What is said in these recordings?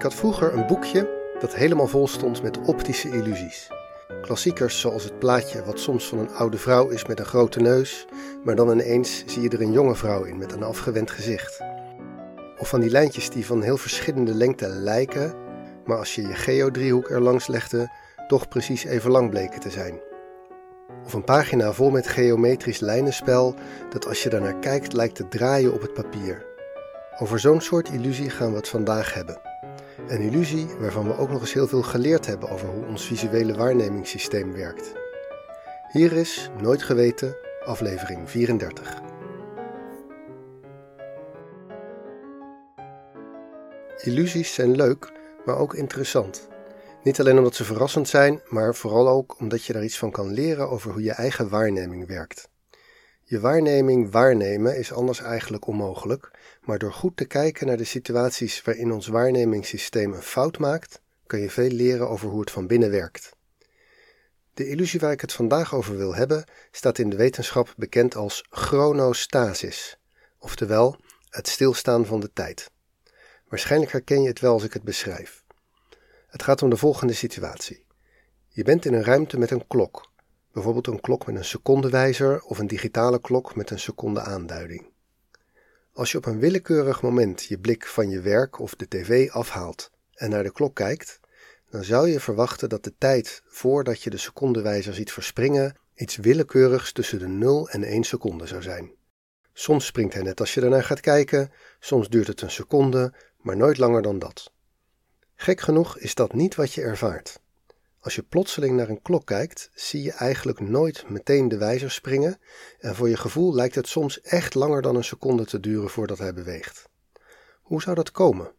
Ik had vroeger een boekje dat helemaal vol stond met optische illusies. Klassiekers zoals het plaatje wat soms van een oude vrouw is met een grote neus, maar dan ineens zie je er een jonge vrouw in met een afgewend gezicht. Of van die lijntjes die van heel verschillende lengte lijken, maar als je je geodriehoek er langs legde, toch precies even lang bleken te zijn. Of een pagina vol met geometrisch lijnenspel dat als je daarnaar kijkt lijkt te draaien op het papier. Over zo'n soort illusie gaan we het vandaag hebben. Een illusie waarvan we ook nog eens heel veel geleerd hebben over hoe ons visuele waarnemingssysteem werkt. Hier is Nooit Geweten, aflevering 34. Illusies zijn leuk, maar ook interessant. Niet alleen omdat ze verrassend zijn, maar vooral ook omdat je daar iets van kan leren over hoe je eigen waarneming werkt. Je waarneming waarnemen is anders eigenlijk onmogelijk, maar door goed te kijken naar de situaties waarin ons waarnemingssysteem een fout maakt, kan je veel leren over hoe het van binnen werkt. De illusie waar ik het vandaag over wil hebben, staat in de wetenschap bekend als chronostasis, oftewel het stilstaan van de tijd. Waarschijnlijk herken je het wel als ik het beschrijf. Het gaat om de volgende situatie. Je bent in een ruimte met een klok, bijvoorbeeld een klok met een secondewijzer of een digitale klok met een secondeaanduiding. Als je op een willekeurig moment je blik van je werk of de tv afhaalt en naar de klok kijkt, dan zou je verwachten dat de tijd voordat je de secondewijzer ziet verspringen iets willekeurigs tussen de 0 en 1 seconde zou zijn. Soms springt hij net als je ernaar gaat kijken, soms duurt het een seconde, maar nooit langer dan dat. Gek genoeg is dat niet wat je ervaart. Als je plotseling naar een klok kijkt, zie je eigenlijk nooit meteen de wijzer springen en voor je gevoel lijkt het soms echt langer dan een seconde te duren voordat hij beweegt. Hoe zou dat komen?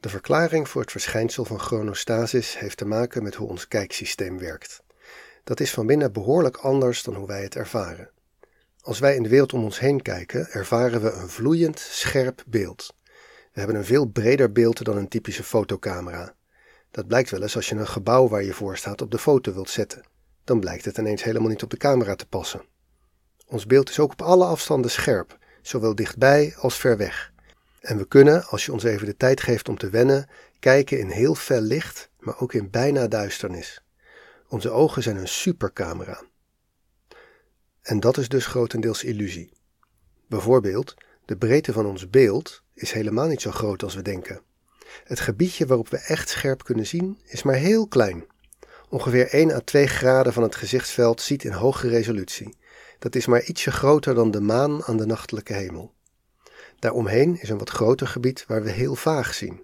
De verklaring voor het verschijnsel van chronostasis heeft te maken met hoe ons kijksysteem werkt. Dat is van binnen behoorlijk anders dan hoe wij het ervaren. Als wij in de wereld om ons heen kijken, ervaren we een vloeiend, scherp beeld. We hebben een veel breder beeld dan een typische fotocamera. Dat blijkt wel eens als je een gebouw waar je voor staat op de foto wilt zetten. Dan blijkt het ineens helemaal niet op de camera te passen. Ons beeld is ook op alle afstanden scherp, zowel dichtbij als ver weg. En we kunnen, als je ons even de tijd geeft om te wennen, kijken in heel fel licht, maar ook in bijna duisternis. Onze ogen zijn een supercamera. En dat is dus grotendeels illusie. Bijvoorbeeld, de breedte van ons beeld is helemaal niet zo groot als we denken. Het gebiedje waarop we echt scherp kunnen zien is maar heel klein. Ongeveer 1 à 2 graden van het gezichtsveld ziet in hoge resolutie. Dat is maar ietsje groter dan de maan aan de nachtelijke hemel. Daaromheen is een wat groter gebied waar we heel vaag zien.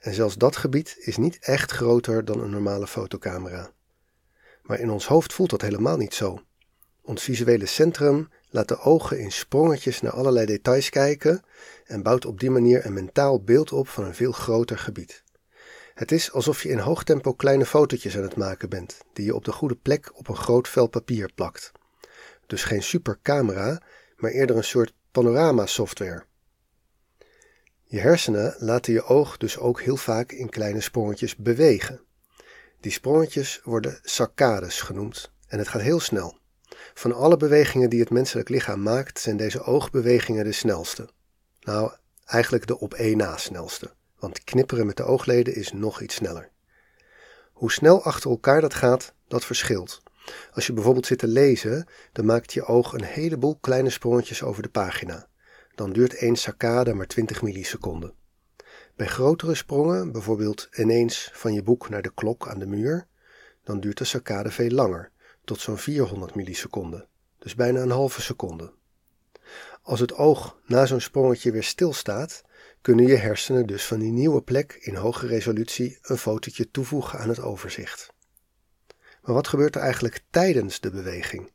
En zelfs dat gebied is niet echt groter dan een normale fotocamera. Maar in ons hoofd voelt dat helemaal niet zo. Ons visuele centrum laat de ogen in sprongetjes naar allerlei details kijken en bouwt op die manier een mentaal beeld op van een veel groter gebied. Het is alsof je in hoog tempo kleine fotootjes aan het maken bent, die je op de goede plek op een groot vel papier plakt. Dus geen supercamera, maar eerder een soort panorama-software. Je hersenen laten je oog dus ook heel vaak in kleine sprongetjes bewegen. Die sprongetjes worden saccades genoemd en het gaat heel snel. Van alle bewegingen die het menselijk lichaam maakt, zijn deze oogbewegingen de snelste. Nou, eigenlijk de op één na snelste, want knipperen met de oogleden is nog iets sneller. Hoe snel achter elkaar dat gaat, dat verschilt. Als je bijvoorbeeld zit te lezen, dan maakt je oog een heleboel kleine sprongetjes over de pagina. Dan duurt één saccade maar 20 milliseconden. Bij grotere sprongen, bijvoorbeeld ineens van je boek naar de klok aan de muur, dan duurt de saccade veel langer, tot zo'n 400 milliseconden, dus bijna een halve seconde. Als het oog na zo'n sprongetje weer stilstaat, kunnen je hersenen dus van die nieuwe plek in hoge resolutie een fotootje toevoegen aan het overzicht. Maar wat gebeurt er eigenlijk tijdens de beweging?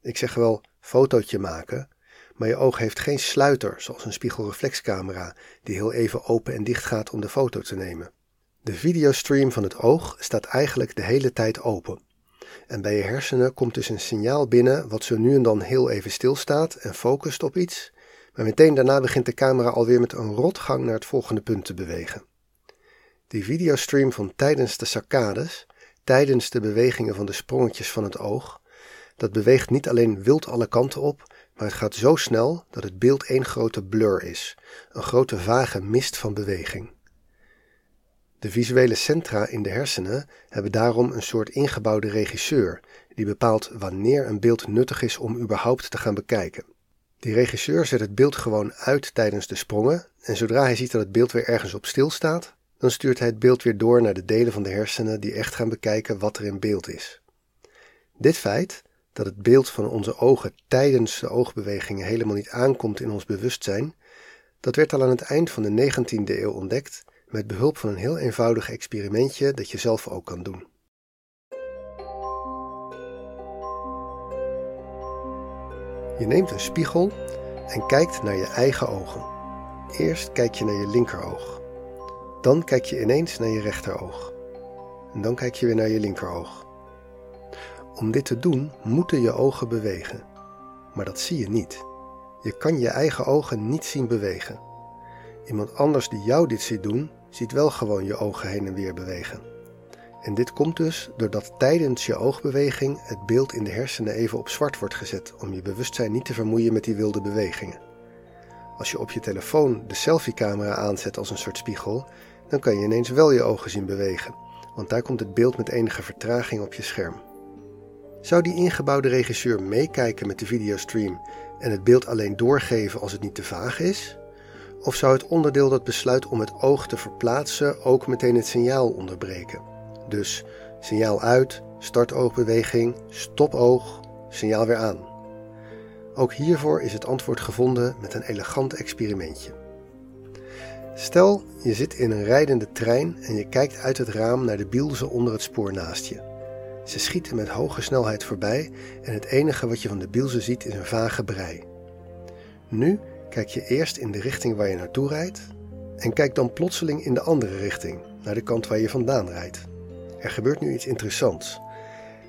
Ik zeg wel fotootje maken, maar je oog heeft geen sluiter zoals een spiegelreflexcamera die heel even open en dicht gaat om de foto te nemen. De videostream van het oog staat eigenlijk de hele tijd open. En bij je hersenen komt dus een signaal binnen wat zo nu en dan heel even stilstaat en focust op iets, maar meteen daarna begint de camera alweer met een rotgang naar het volgende punt te bewegen. Die videostream van tijdens de saccades, tijdens de bewegingen van de sprongetjes van het oog, dat beweegt niet alleen wild alle kanten op, maar het gaat zo snel dat het beeld één grote blur is, een grote vage mist van beweging. De visuele centra in de hersenen hebben daarom een soort ingebouwde regisseur die bepaalt wanneer een beeld nuttig is om überhaupt te gaan bekijken. Die regisseur zet het beeld gewoon uit tijdens de sprongen en zodra hij ziet dat het beeld weer ergens op stilstaat, dan stuurt hij het beeld weer door naar de delen van de hersenen die echt gaan bekijken wat er in beeld is. Dit feit, dat het beeld van onze ogen tijdens de oogbewegingen helemaal niet aankomt in ons bewustzijn, dat werd al aan het eind van de 19e eeuw ontdekt met behulp van een heel eenvoudig experimentje dat je zelf ook kan doen. Je neemt een spiegel en kijkt naar je eigen ogen. Eerst kijk je naar je linkeroog. Dan kijk je ineens naar je rechteroog. En dan kijk je weer naar je linkeroog. Om dit te doen moeten je ogen bewegen. Maar dat zie je niet. Je kan je eigen ogen niet zien bewegen. Iemand anders die jou dit ziet doen, ziet wel gewoon je ogen heen en weer bewegen. En dit komt dus doordat tijdens je oogbeweging het beeld in de hersenen even op zwart wordt gezet om je bewustzijn niet te vermoeien met die wilde bewegingen. Als je op je telefoon de selfiecamera aanzet als een soort spiegel, dan kan je ineens wel je ogen zien bewegen, want daar komt het beeld met enige vertraging op je scherm. Zou die ingebouwde regisseur meekijken met de videostream en het beeld alleen doorgeven als het niet te vaag is? Of zou het onderdeel dat besluit om het oog te verplaatsen ook meteen het signaal onderbreken? Dus signaal uit, start oogbeweging, stop oog, signaal weer aan. Ook hiervoor is het antwoord gevonden met een elegant experimentje. Stel, je zit in een rijdende trein en je kijkt uit het raam naar de bielzen onder het spoor naast je. Ze schieten met hoge snelheid voorbij en het enige wat je van de bielzen ziet is een vage brei. Nu kijk je eerst in de richting waar je naartoe rijdt en kijk dan plotseling in de andere richting, naar de kant waar je vandaan rijdt. Er gebeurt nu iets interessants.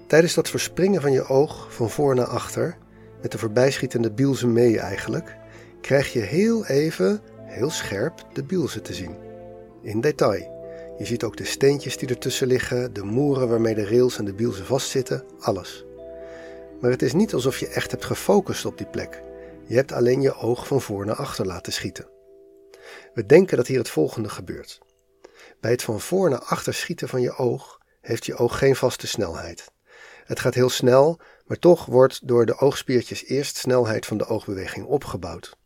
Tijdens dat verspringen van je oog van voor naar achter, met de voorbijschietende bielzen mee eigenlijk, krijg je heel even, heel scherp, de bielzen te zien. In detail. Je ziet ook de steentjes die ertussen liggen, de moeren waarmee de rails en de bielzen vastzitten, alles. Maar het is niet alsof je echt hebt gefocust op die plek. Je hebt alleen je oog van voor naar achter laten schieten. We denken dat hier het volgende gebeurt. Bij het van voor naar achter schieten van je oog heeft je oog geen vaste snelheid. Het gaat heel snel, maar toch wordt door de oogspiertjes eerst snelheid van de oogbeweging opgebouwd.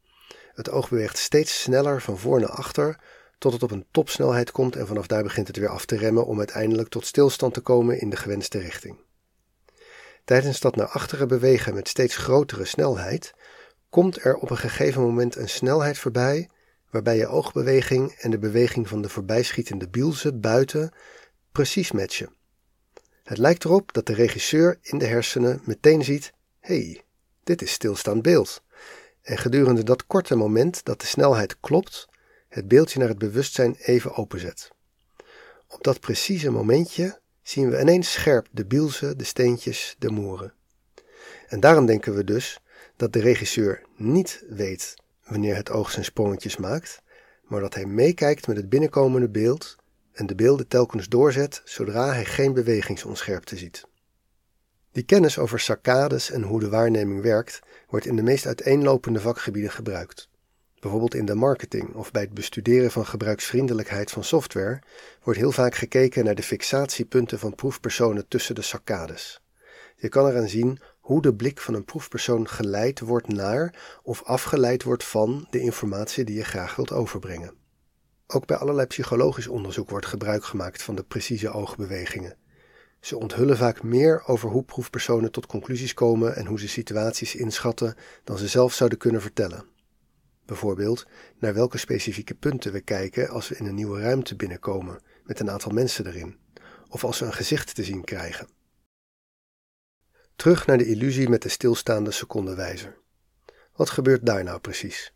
Het oog beweegt steeds sneller van voor naar achter, tot het op een topsnelheid komt en vanaf daar begint het weer af te remmen om uiteindelijk tot stilstand te komen in de gewenste richting. Tijdens dat naar achteren bewegen met steeds grotere snelheid komt er op een gegeven moment een snelheid voorbij waarbij je oogbeweging en de beweging van de voorbijschietende bielzen buiten precies matchen. Het lijkt erop dat de regisseur in de hersenen meteen ziet: hey, dit is stilstaand beeld. En gedurende dat korte moment dat de snelheid klopt, het beeldje naar het bewustzijn even openzet. Op dat precieze momentje zien we ineens scherp de bielzen, de steentjes, de moeren. En daarom denken we dus dat de regisseur niet weet wanneer het oog zijn sprongetjes maakt, maar dat hij meekijkt met het binnenkomende beeld en de beelden telkens doorzet zodra hij geen bewegingsonscherpte ziet. Die kennis over saccades en hoe de waarneming werkt, wordt in de meest uiteenlopende vakgebieden gebruikt. Bijvoorbeeld in de marketing of bij het bestuderen van gebruiksvriendelijkheid van software wordt heel vaak gekeken naar de fixatiepunten van proefpersonen tussen de saccades. Je kan eraan zien hoe de blik van een proefpersoon geleid wordt naar of afgeleid wordt van de informatie die je graag wilt overbrengen. Ook bij allerlei psychologisch onderzoek wordt gebruik gemaakt van de precieze oogbewegingen. Ze onthullen vaak meer over hoe proefpersonen tot conclusies komen en hoe ze situaties inschatten dan ze zelf zouden kunnen vertellen. Bijvoorbeeld naar welke specifieke punten we kijken als we in een nieuwe ruimte binnenkomen met een aantal mensen erin, of als we een gezicht te zien krijgen. Terug naar de illusie met de stilstaande secondenwijzer. Wat gebeurt daar nou precies?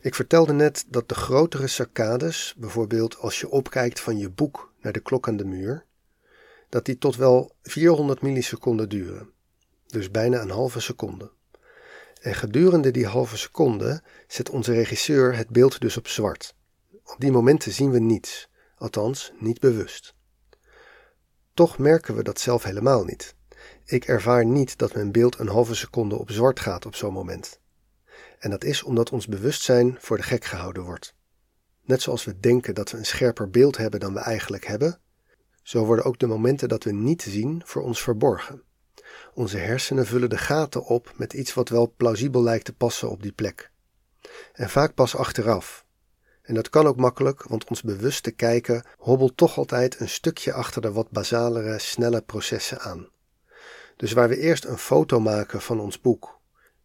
Ik vertelde net dat de grotere saccades, bijvoorbeeld als je opkijkt van je boek naar de klok aan de muur, dat die tot wel 400 milliseconden duren, dus bijna een halve seconde. En gedurende die halve seconde zet onze regisseur het beeld dus op zwart. Op die momenten zien we niets, althans niet bewust. Toch merken we dat zelf helemaal niet. Ik ervaar niet dat mijn beeld een halve seconde op zwart gaat op zo'n moment. En dat is omdat ons bewustzijn voor de gek gehouden wordt. Net zoals we denken dat we een scherper beeld hebben dan we eigenlijk hebben, zo worden ook de momenten dat we niet zien voor ons verborgen. Onze hersenen vullen de gaten op met iets wat wel plausibel lijkt te passen op die plek. En vaak pas achteraf. En dat kan ook makkelijk, want ons bewuste kijken hobbelt toch altijd een stukje achter de wat basalere, snelle processen aan. Dus waar we eerst een foto maken van ons boek,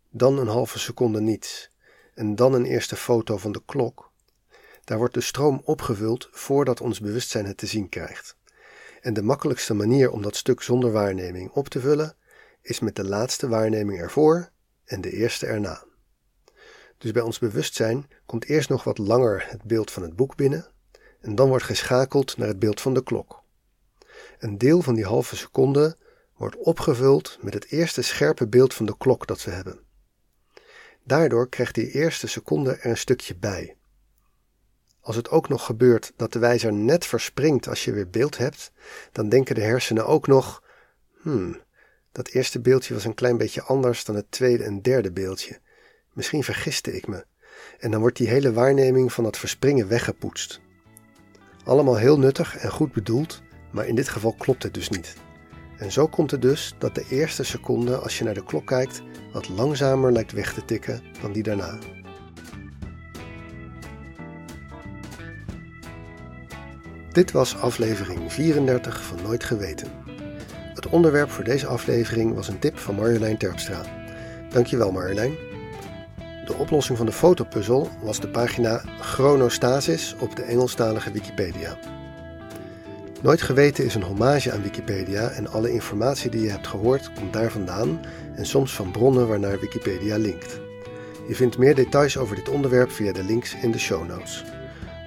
dan een halve seconde niets en dan een eerste foto van de klok, daar wordt de stroom opgevuld voordat ons bewustzijn het te zien krijgt. En de makkelijkste manier om dat stuk zonder waarneming op te vullen is met de laatste waarneming ervoor en de eerste erna. Dus bij ons bewustzijn komt eerst nog wat langer het beeld van het boek binnen en dan wordt geschakeld naar het beeld van de klok. Een deel van die halve seconde wordt opgevuld met het eerste scherpe beeld van de klok dat we hebben. Daardoor krijgt die eerste seconde er een stukje bij. Als het ook nog gebeurt dat de wijzer net verspringt als je weer beeld hebt, dan denken de hersenen ook nog: hmm, dat eerste beeldje was een klein beetje anders dan het tweede en derde beeldje. Misschien vergiste ik me. En dan wordt die hele waarneming van dat verspringen weggepoetst. Allemaal heel nuttig en goed bedoeld, maar in dit geval klopt het dus niet. En zo komt het dus dat de eerste seconde als je naar de klok kijkt wat langzamer lijkt weg te tikken dan die daarna. Dit was aflevering 34 van Nooit Geweten. Het onderwerp voor deze aflevering was een tip van Marjolein Terpstra. Dankjewel Marjolein. De oplossing van de fotopuzzel was de pagina Chronostasis op de Engelstalige Wikipedia. Nooit Geweten is een hommage aan Wikipedia en alle informatie die je hebt gehoord komt daar vandaan en soms van bronnen waarnaar Wikipedia linkt. Je vindt meer details over dit onderwerp via de links in de show notes.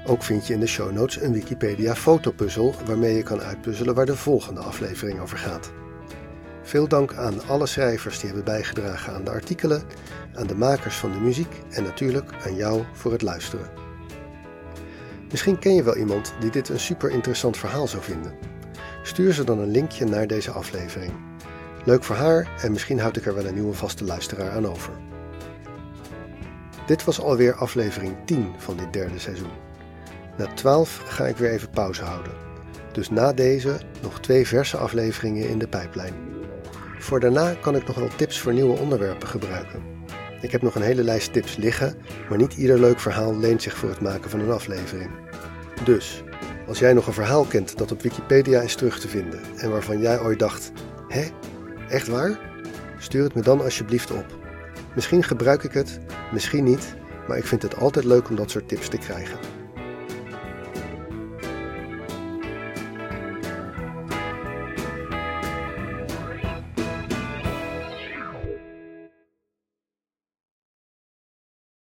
Ook vind je in de show notes een Wikipedia fotopuzzel waarmee je kan uitpuzzelen waar de volgende aflevering over gaat. Veel dank aan alle schrijvers die hebben bijgedragen aan de artikelen, aan de makers van de muziek en natuurlijk aan jou voor het luisteren. Misschien ken je wel iemand die dit een super interessant verhaal zou vinden. Stuur ze dan een linkje naar deze aflevering. Leuk voor haar en misschien houd ik er wel een nieuwe vaste luisteraar aan over. Dit was alweer aflevering 10 van dit derde seizoen. Na 12 ga ik weer even pauze houden. Dus na deze nog twee verse afleveringen in de pijplijn. Voor daarna kan ik nog wel tips voor nieuwe onderwerpen gebruiken. Ik heb nog een hele lijst tips liggen, maar niet ieder leuk verhaal leent zich voor het maken van een aflevering. Dus, als jij nog een verhaal kent dat op Wikipedia is terug te vinden en waarvan jij ooit dacht: hè, echt waar? Stuur het me dan alsjeblieft op. Misschien gebruik ik het, misschien niet, maar ik vind het altijd leuk om dat soort tips te krijgen.